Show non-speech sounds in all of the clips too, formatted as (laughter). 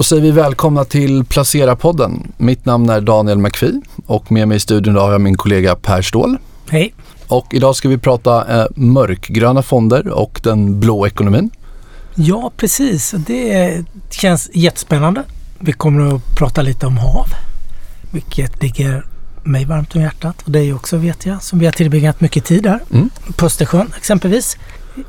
Då säger vi välkomna till Placera-podden. Mitt namn är Daniel McPhee och med mig i studion har jag min kollega Per Ståhl. Hej. Och idag ska vi prata eh, mörkgröna fonder och den blå ekonomin. Ja, precis. Det känns jättespännande. Vi kommer att prata lite om hav, vilket ligger mig varmt om hjärtat och dig också vet jag, som vi har tillbringat mycket tid där. Mm. På Östersjön exempelvis.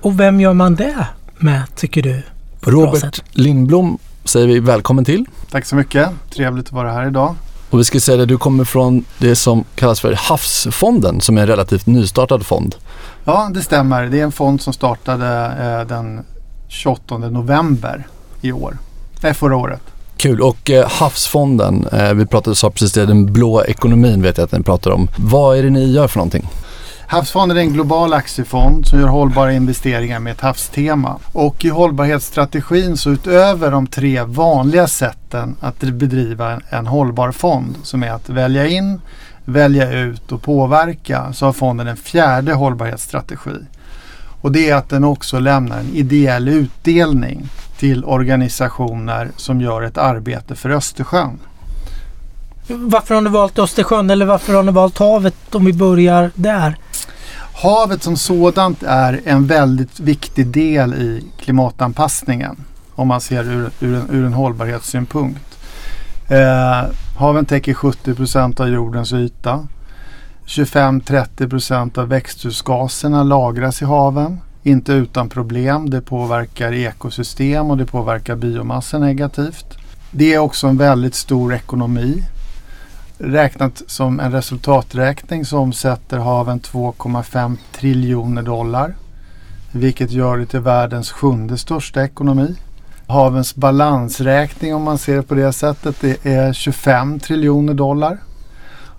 Och vem gör man det med, tycker du? Robert Lindblom säger vi välkommen till. Tack så mycket. Trevligt att vara här idag. Och vi ska säga att du kommer från det som kallas för Havsfonden som är en relativt nystartad fond. Ja, det stämmer. Det är en fond som startade eh, den 28 november i år. Nej, förra året. Kul. Och eh, Havsfonden, eh, vi pratade sa precis det, den blå ekonomin vet jag att ni pratar om. Vad är det ni gör för någonting? Havsfonden är en global aktiefond som gör hållbara investeringar med ett havstema. Och i hållbarhetsstrategin så utöver de tre vanliga sätten att bedriva en hållbar fond som är att välja in, välja ut och påverka så har fonden en fjärde hållbarhetsstrategi. Och det är att den också lämnar en ideell utdelning till organisationer som gör ett arbete för Östersjön. Varför har ni valt Östersjön eller varför har ni valt havet om vi börjar där? Havet som sådant är en väldigt viktig del i klimatanpassningen om man ser ur, ur, en, ur en hållbarhetssynpunkt. Eh, haven täcker 70 procent av jordens yta. 25-30 procent av växthusgaserna lagras i haven. Inte utan problem. Det påverkar ekosystem och det påverkar biomassa negativt. Det är också en väldigt stor ekonomi. Räknat som en resultaträkning så omsätter haven 2,5 triljoner dollar. Vilket gör det till världens sjunde största ekonomi. Havens balansräkning om man ser det på det sättet det är 25 triljoner dollar.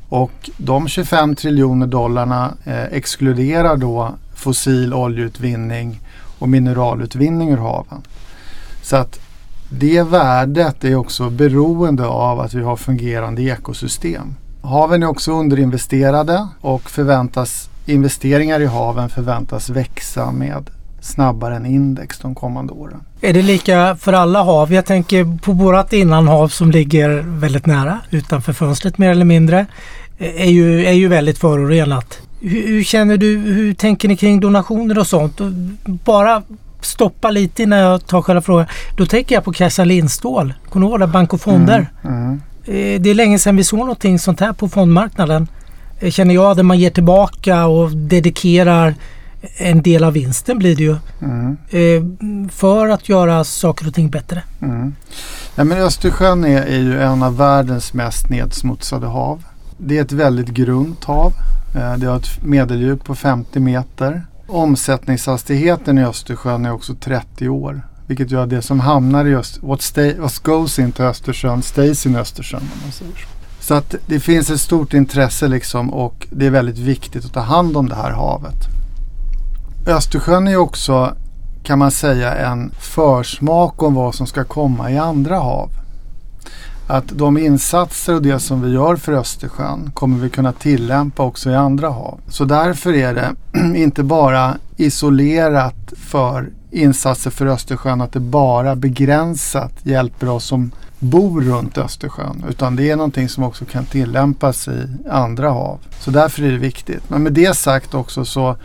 Och de 25 triljoner dollarna eh, exkluderar då fossil oljeutvinning och mineralutvinning ur haven. Så att det värdet är också beroende av att vi har fungerande ekosystem. Haven är också underinvesterade och förväntas investeringar i haven förväntas växa med snabbare än index de kommande åren. Är det lika för alla hav? Jag tänker på vårt innanhav som ligger väldigt nära utanför fönstret mer eller mindre. Eh, är ju, är ju väldigt förorenat. Hur, hur känner du, hur tänker ni kring donationer och sånt? Bara stoppa lite innan jag tar själva frågan. Då tänker jag på Kajsa Lindstål. Kommer du ihåg det? Bank och fonder. Mm, mm. Eh, det är länge sedan vi såg någonting sånt här på fondmarknaden. Eh, känner jag, där man ger tillbaka och dedikerar en del av vinsten blir det ju. Mm. Eh, för att göra saker och ting bättre. Mm. Ja, men Östersjön är, är ju en av världens mest nedsmutsade hav. Det är ett väldigt grunt hav. Det har ett medeldjup på 50 meter. Omsättningshastigheten i Östersjön är också 30 år. Vilket gör att det som hamnar i Östersjön, what, stay, what goes into Östersjön stays in Östersjön. Om man säger så. så att det finns ett stort intresse liksom och det är väldigt viktigt att ta hand om det här havet. Östersjön är också kan man säga en försmak om vad som ska komma i andra hav att de insatser och det som vi gör för Östersjön kommer vi kunna tillämpa också i andra hav. Så därför är det (clears throat) inte bara isolerat för insatser för Östersjön att det bara begränsat hjälper oss som bor runt Östersjön utan det är någonting som också kan tillämpas i andra hav. Så därför är det viktigt. Men med det sagt också så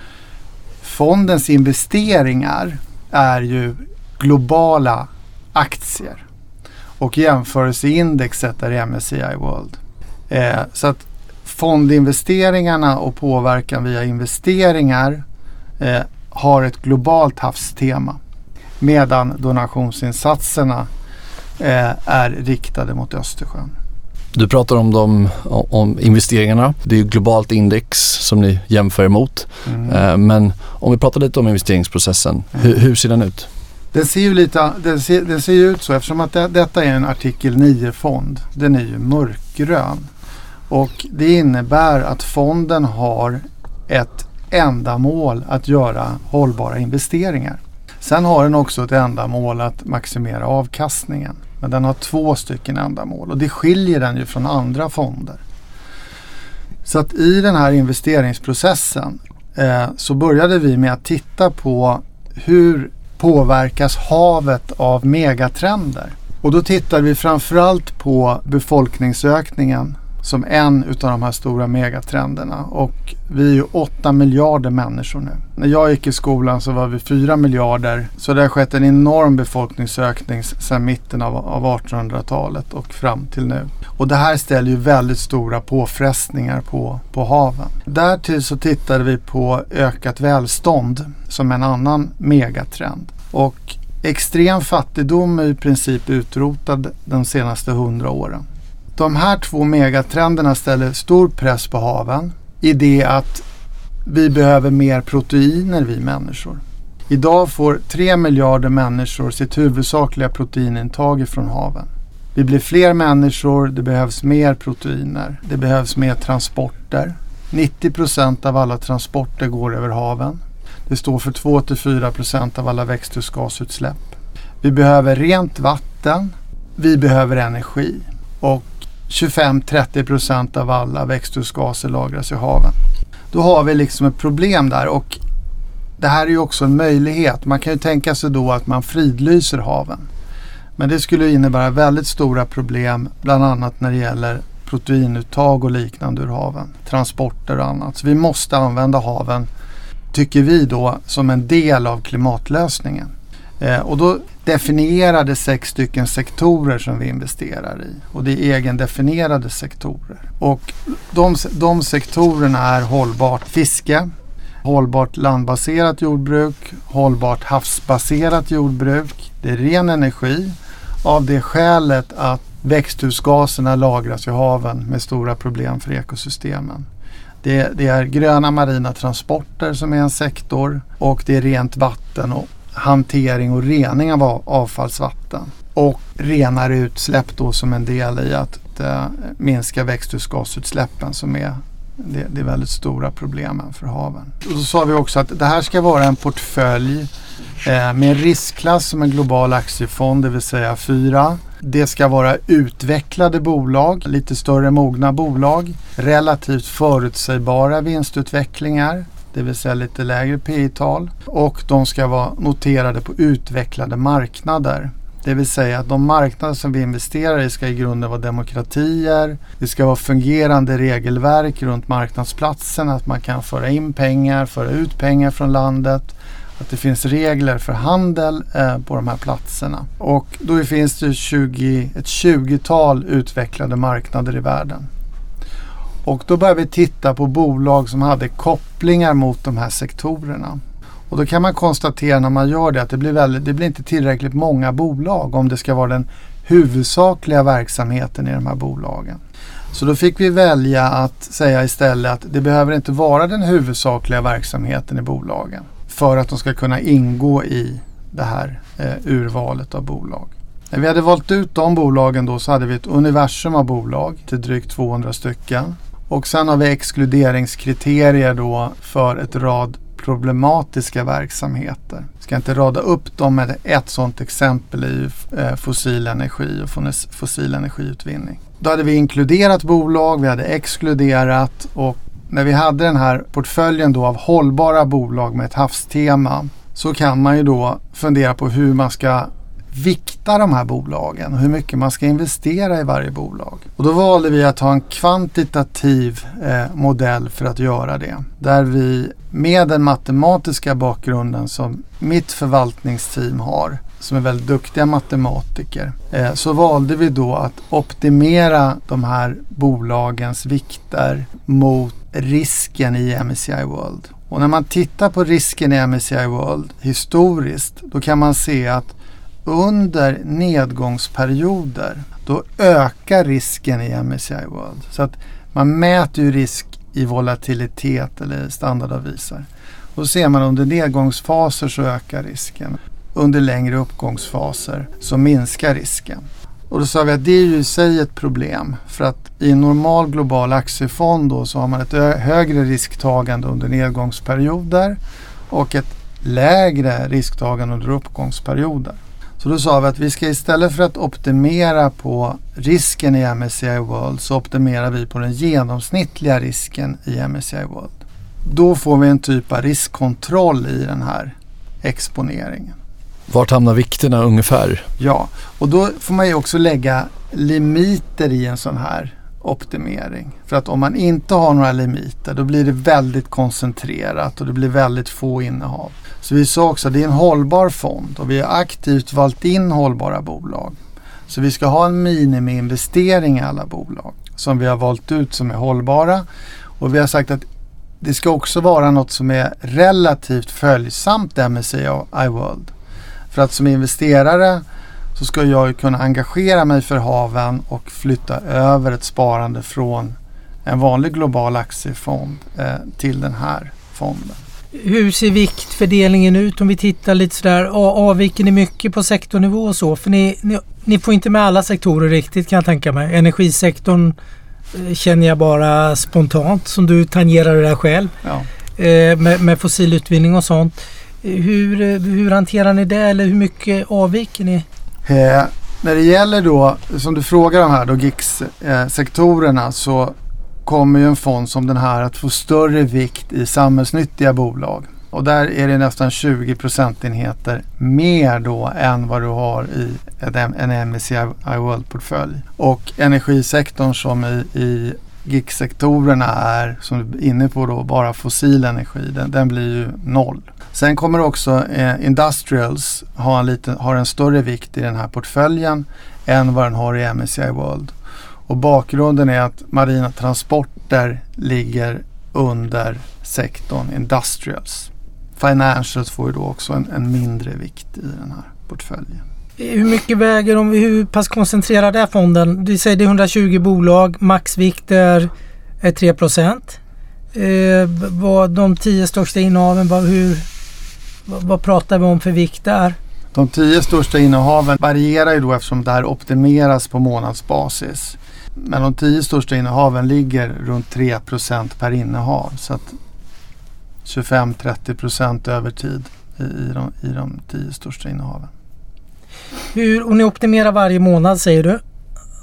fondens investeringar är ju globala aktier och jämförelseindexet är MSCI World. Eh, så att fondinvesteringarna och påverkan via investeringar eh, har ett globalt havstema medan donationsinsatserna eh, är riktade mot Östersjön. Du pratar om, de, om investeringarna. Det är globalt index som ni jämför emot. Mm. Eh, men om vi pratar lite om investeringsprocessen. Mm. Hur, hur ser den ut? Den ser ju lite, den ser, den ser ut så eftersom att det, detta är en artikel 9-fond. Den är ju mörkgrön. Och det innebär att fonden har ett ändamål att göra hållbara investeringar. Sen har den också ett ändamål att maximera avkastningen. Men den har två stycken ändamål och det skiljer den ju från andra fonder. Så att i den här investeringsprocessen eh, så började vi med att titta på hur påverkas havet av megatrender. Och då tittar vi framförallt på befolkningsökningen som en utav de här stora megatrenderna. Och vi är ju 8 miljarder människor nu. När jag gick i skolan så var vi 4 miljarder. Så det har skett en enorm befolkningsökning sedan mitten av, av 1800-talet och fram till nu. Och det här ställer ju väldigt stora påfrestningar på, på haven. Därtill så tittade vi på ökat välstånd som en annan megatrend. Och extrem fattigdom är i princip utrotad de senaste hundra åren. De här två megatrenderna ställer stor press på haven i det att vi behöver mer proteiner vi människor. Idag får 3 miljarder människor sitt huvudsakliga proteinintag från haven. Vi blir fler människor, det behövs mer proteiner, det behövs mer transporter. 90 procent av alla transporter går över haven. Det står för 2-4 procent av alla växthusgasutsläpp. Vi behöver rent vatten, vi behöver energi och 25-30 procent av alla växthusgaser lagras i haven. Då har vi liksom ett problem där och det här är ju också en möjlighet. Man kan ju tänka sig då att man fridlyser haven. Men det skulle innebära väldigt stora problem bland annat när det gäller proteinuttag och liknande ur haven. Transporter och annat. Så vi måste använda haven, tycker vi då, som en del av klimatlösningen. Eh, och då definierade sex stycken sektorer som vi investerar i. Och det är egendefinierade sektorer. Och de, de sektorerna är hållbart fiske, hållbart landbaserat jordbruk, hållbart havsbaserat jordbruk, det är ren energi av det skälet att växthusgaserna lagras i haven med stora problem för ekosystemen. Det, det, är gröna marina transporter som är en sektor och det är rent vatten och hantering och rening av avfallsvatten. Och renare utsläpp då som en del i att eh, minska växthusgasutsläppen som är det, det är väldigt stora problemen för haven. Och så sa vi också att det här ska vara en portfölj eh, med en riskklass som en global aktiefond, det vill säga fyra. Det ska vara utvecklade bolag, lite större mogna bolag, relativt förutsägbara vinstutvecklingar, det vill säga lite lägre P tal och de ska vara noterade på utvecklade marknader. Det vill säga att de marknader som vi investerar i ska i grunden vara demokratier. Det ska vara fungerande regelverk runt marknadsplatsen, att man kan föra in pengar, föra ut pengar från landet. Att det finns regler för handel eh, på de här platserna. Och då finns det 20, ett 20-tal utvecklade marknader i världen. Och då började vi titta på bolag som hade kopplingar mot de här sektorerna. Och då kan man konstatera när man gör det att det blir, väldigt, det blir inte tillräckligt många bolag om det ska vara den huvudsakliga verksamheten i de här bolagen. Så då fick vi välja att säga istället att det behöver inte vara den huvudsakliga verksamheten i bolagen för att de ska kunna ingå i det här eh, urvalet av bolag. När vi hade valt ut de bolagen då så hade vi ett universum av bolag till drygt 200 stycken. Och sen har vi exkluderingskriterier då för ett rad problematiska verksamheter. Jag ska inte rada upp dem men ett sådant exempel är ju eh, fossil energi och fossil energiutvinning. Då hade vi inkluderat bolag, vi hade exkluderat och när vi hade den här portföljen då av hållbara bolag med ett havstema så kan man ju då fundera på hur man ska vikta de här bolagen och hur mycket man ska investera i varje bolag. Och då valde vi att ha en kvantitativ eh, modell för att göra det. Där vi med den matematiska bakgrunden som mitt förvaltningsteam har som är väldigt duktiga matematiker, eh, så valde vi då att optimera de här bolagens vikter mot risken i MSCI World. Och när man tittar på risken i MSCI World historiskt, då kan man se att under nedgångsperioder då ökar risken i MSCI World. Så att man mäter ju risk i volatilitet eller standardavvisar. Och då ser man under nedgångsfaser så ökar risken. Under längre uppgångsfaser så minskar risken. Och då sa vi att det är ju i sig ett problem. För att i en normal global aktiefond då så har man ett högre risktagande under nedgångsperioder och ett lägre risktagande under uppgångsperioder. Så då sa vi att vi ska istället för att optimera på risken i MSCI World så optimerar vi på den genomsnittliga risken i MSCI World. Då får vi en typ av riskkontroll i den här exponeringen. Vart hamnar vikterna ungefär? Ja, och då får man ju också lägga limiter i en sån här optimering. För att om man inte har några limiter då blir det väldigt koncentrerat och det blir väldigt få innehav. Så vi sa också att det är en hållbar fond och vi har aktivt valt in hållbara bolag. Så vi ska ha en minimiinvestering i alla bolag som vi har valt ut som är hållbara. Och vi har sagt att det ska också vara något som är relativt följsamt MSCI World. För att som investerare så ska jag kunna engagera mig för haven och flytta över ett sparande från en vanlig global aktiefond eh, till den här fonden. Hur ser viktfördelningen ut om vi tittar lite sådär? Avviker ni mycket på sektornivå och så? För ni, ni, ni får inte med alla sektorer riktigt kan jag tänka mig. Energisektorn eh, känner jag bara spontant som du tangerar det där själv. Ja. Eh, med, med fossilutvinning och sånt. Hur, eh, hur hanterar ni det eller hur mycket avviker ni? Eh, när det gäller då, som du frågar om här då, GIX-sektorerna eh, så kommer ju en fond som den här att få större vikt i samhällsnyttiga bolag. Och där är det nästan 20 procentenheter mer då än vad du har i en MSCI World-portfölj. Och energisektorn som i, i GIX-sektorerna är, som du är inne på då, bara fossil energi. Den, den blir ju noll. Sen kommer också eh, Industrials ha en, liten, har en större vikt i den här portföljen än vad den har i MSCI World. Och bakgrunden är att marina transporter ligger under sektorn Industrials. Financials får ju då också en, en mindre vikt i den här portföljen. Hur mycket väger de? Hur pass koncentrerad är fonden? Du säger det är 120 bolag, maxvikt är, är 3 procent. Eh, vad de tio största innehaven, hur, vad, pratar vi om för vikt där? De tio största innehaven varierar ju då eftersom det här optimeras på månadsbasis. Men de tio största innehaven ligger runt 3% per innehav. Så att 25-30% över tid i, i, de, i de tio största innehaven. Hur, och ni optimerar varje månad säger du?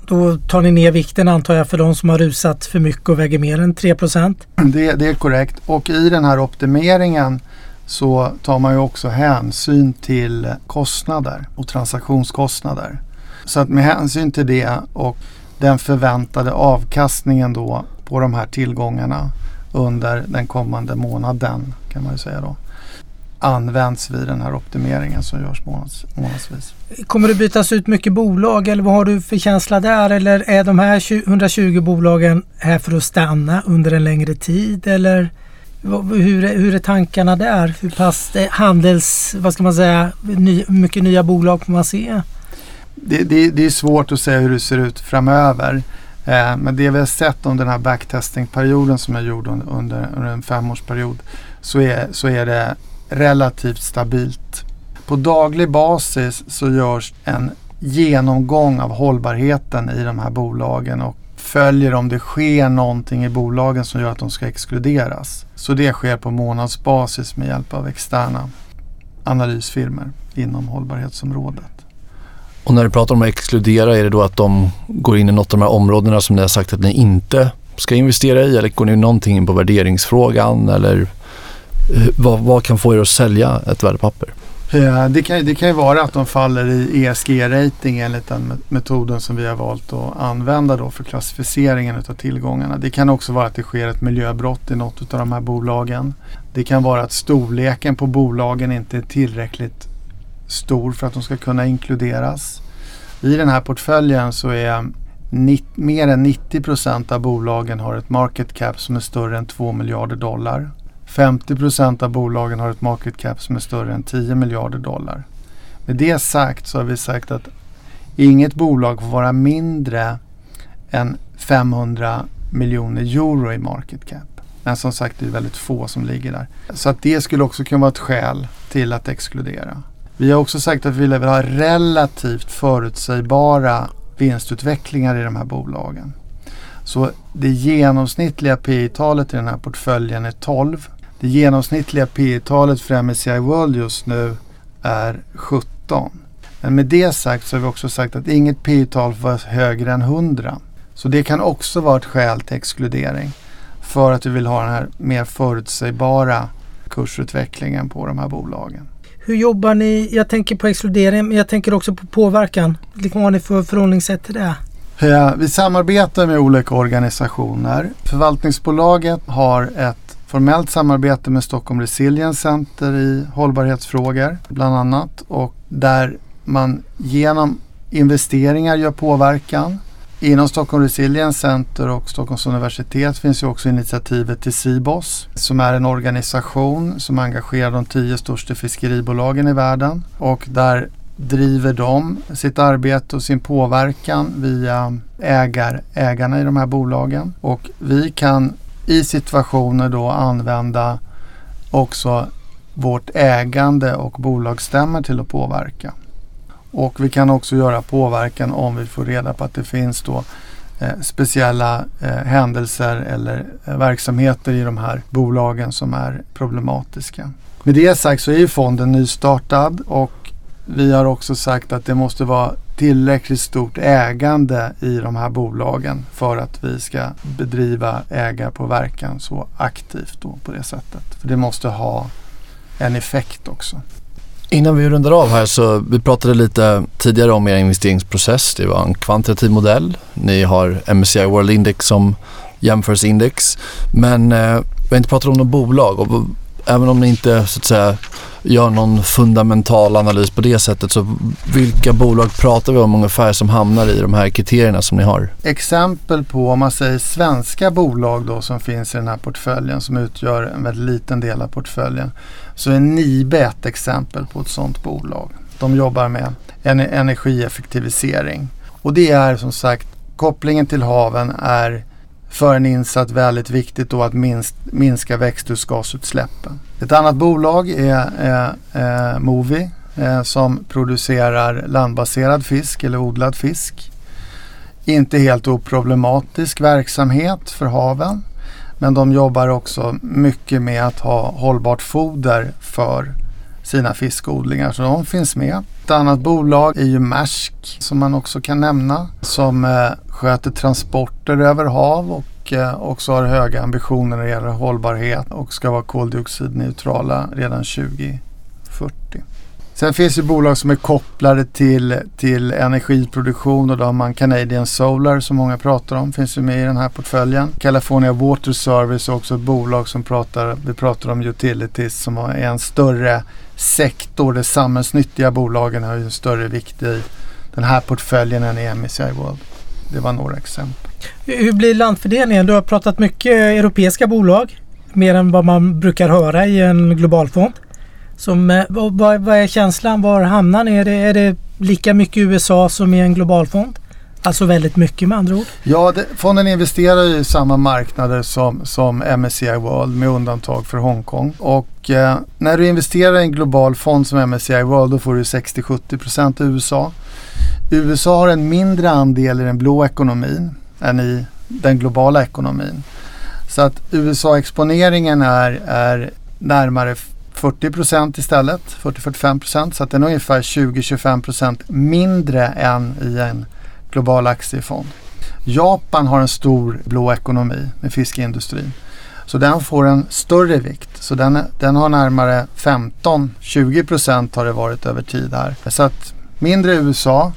Då tar ni ner vikten antar jag för de som har rusat för mycket och väger mer än 3 det, det är korrekt och i den här optimeringen så tar man ju också hänsyn till kostnader och transaktionskostnader. Så att med hänsyn till det och den förväntade avkastningen då på de här tillgångarna under den kommande månaden kan man ju säga då används vid den här optimeringen som görs månads, månadsvis. Kommer det bytas ut mycket bolag eller vad har du för känsla där? Eller är de här 120 bolagen här för att stanna under en längre tid? Eller hur är, hur är tankarna där? Hur pass eh, handels, vad ska man säga, ny, mycket nya bolag får man se? Det, det, det är svårt att säga hur det ser ut framöver. Eh, men det vi har sett under den här backtestingperioden som jag gjorde under, under, under en femårsperiod så är, så är det relativt stabilt. På daglig basis så görs en genomgång av hållbarheten i de här bolagen och följer om det sker någonting i bolagen som gör att de ska exkluderas. Så det sker på månadsbasis med hjälp av externa analysfirmor inom hållbarhetsområdet. Och när du pratar om att exkludera, är det då att de går in i något av de här områdena som ni har sagt att ni inte ska investera i? Eller går ni någonting in på värderingsfrågan? Eller eh, vad, vad kan få er att sälja ett värdepapper? Eh, det kan, det kan ju vara att de faller i ESG-rating enligt den metoden som vi har valt att använda då för klassificeringen av tillgångarna. Det kan också vara att det sker ett miljöbrott i något av de här bolagen. Det kan vara att storleken på bolagen inte är tillräckligt stor för att de ska kunna inkluderas. I den här portföljen så är mer än 90 procent av bolagen har ett market cap som är större än 2 miljarder dollar. 50 procent av bolagen har ett market cap som är större än 10 miljarder dollar. Med det sagt så har vi sagt att inget bolag får vara mindre än 500 miljoner euro i market cap. Men som sagt det är väldigt få som ligger där. Så att det skulle också kunna vara ett skäl till att exkludera. Vi har också sagt att vi vill ha relativt förutsägbara vinstutvecklingar i de här bolagen. Så det genomsnittliga P talet i den här portföljen är 12 det genomsnittliga P talet för MSCI World just nu är 17. Men med det sagt så har vi också sagt att inget P tal får vara högre än 100. Så det kan också vara ett skäl till exkludering. För att vi vill ha den här mer förutsägbara kursutvecklingen på de här bolagen. Hur jobbar ni? Jag tänker på exkludering men jag tänker också på påverkan. Vad har ni för förhållningssätt till det? Ja, vi samarbetar med olika organisationer. Förvaltningsbolaget har ett formellt samarbete med Stockholm Resilience Center i hållbarhetsfrågor bland annat och där man genom investeringar gör påverkan. Inom Stockholm Resilience Center och Stockholms universitet finns ju också initiativet till Sibos som är en organisation som engagerar de tio största fiskeribolagen i världen och där driver de sitt arbete och sin påverkan via ägar, ägarna i de här bolagen. Och vi kan i situationer då använda också vårt ägande och bolagsstämmor till att påverka. Och vi kan också göra påverkan om vi får reda på att det finns då eh, speciella eh, händelser eller eh, verksamheter i de här bolagen som är problematiska. Med det sagt så är ju fonden nystartad och vi har också sagt att det måste vara tillräckligt stort ägande i de här bolagen för att vi ska bedriva ägarpåverkan så aktivt då på det sättet. För det måste ha en effekt också. Innan vi rundar av här så vi pratade lite tidigare om er investeringsprocess. Det var en kvantitativ modell. Ni har MSCI World Index som jämförelseindex. Men eh, vi har inte pratat om något bolag och även om ni inte så att säga gör någon fundamental analys på det sättet så vilka bolag pratar vi om ungefär som hamnar i de här kriterierna som ni har? Exempel på om man säger svenska bolag då som finns i den här portföljen som utgör en väldigt liten del av portföljen så är Nibe ett exempel på ett sådant bolag. De jobbar med energieffektivisering och det är som sagt kopplingen till haven är för en insatt väldigt viktigt då att minst, minska växthusgasutsläppen. Ett annat bolag är eh, eh, Movi eh, som producerar landbaserad fisk eller odlad fisk. Inte helt oproblematisk verksamhet för haven. Men de jobbar också mycket med att ha hållbart foder för sina fiskodlingar. Så de finns med. Ett annat bolag är ju Maersk som man också kan nämna. Som eh, sköter transporter över hav och eh, också har höga ambitioner när det gäller hållbarhet och ska vara koldioxidneutrala redan 2040. Sen finns det bolag som är kopplade till, till energiproduktion och då har man Canadian Solar som många pratar om, finns ju med i den här portföljen. California Water Service är också ett bolag som pratar, vi pratar om utilities som är en större sektor. De samhällsnyttiga bolagen har ju en större vikt i den här portföljen än i MSCI World. Det var några exempel. Hur blir landfördelningen? Du har pratat mycket europeiska bolag. Mer än vad man brukar höra i en globalfond. Som, eh, vad, vad är känslan? Var hamnar ni? Är det, är det lika mycket USA som i en globalfond? Alltså väldigt mycket med andra ord? Ja, det, fonden investerar i samma marknader som, som MSCI World med undantag för Hongkong. Och eh, när du investerar i en global fond som MSCI World då får du 60-70% i USA. USA har en mindre andel i den blå ekonomin än i den globala ekonomin. Så att USA-exponeringen är, är närmare 40 procent istället, 40-45 procent. Så att den är ungefär 20-25 procent mindre än i en global aktiefond. Japan har en stor blå ekonomi med fiskeindustrin. Så den får en större vikt. Så den, den har närmare 15-20 procent har det varit över tid här. Så att mindre USA,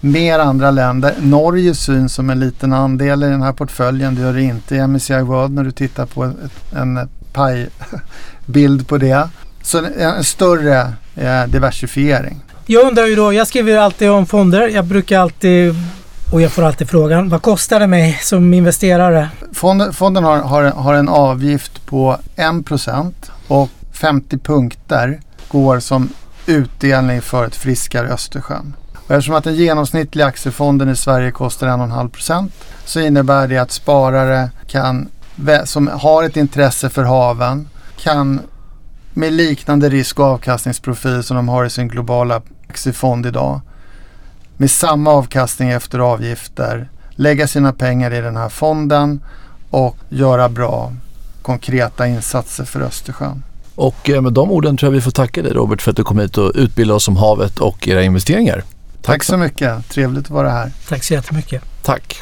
mer andra länder. Norge syns som en liten andel i den här portföljen. Det gör det inte i MSCI World när du tittar på ett, en pajbild på det. Så en, en större eh, diversifiering. Jag undrar ju då, jag skriver alltid om fonder. Jag brukar alltid och jag får alltid frågan, vad kostar det mig som investerare? Fonden, fonden har, har, har en avgift på 1% och 50 punkter går som utdelning för ett friskare Östersjön. Och eftersom att den genomsnittliga aktiefonden i Sverige kostar 1,5% så innebär det att sparare kan, som har ett intresse för haven kan med liknande risk och avkastningsprofil som de har i sin globala aktiefond idag med samma avkastning efter avgifter lägga sina pengar i den här fonden och göra bra konkreta insatser för Östersjön. Och eh, med de orden tror jag vi får tacka dig Robert för att du kom hit och utbildade oss om havet och era investeringar. Tack, Tack så mycket. Trevligt att vara här. Tack så jättemycket. Tack.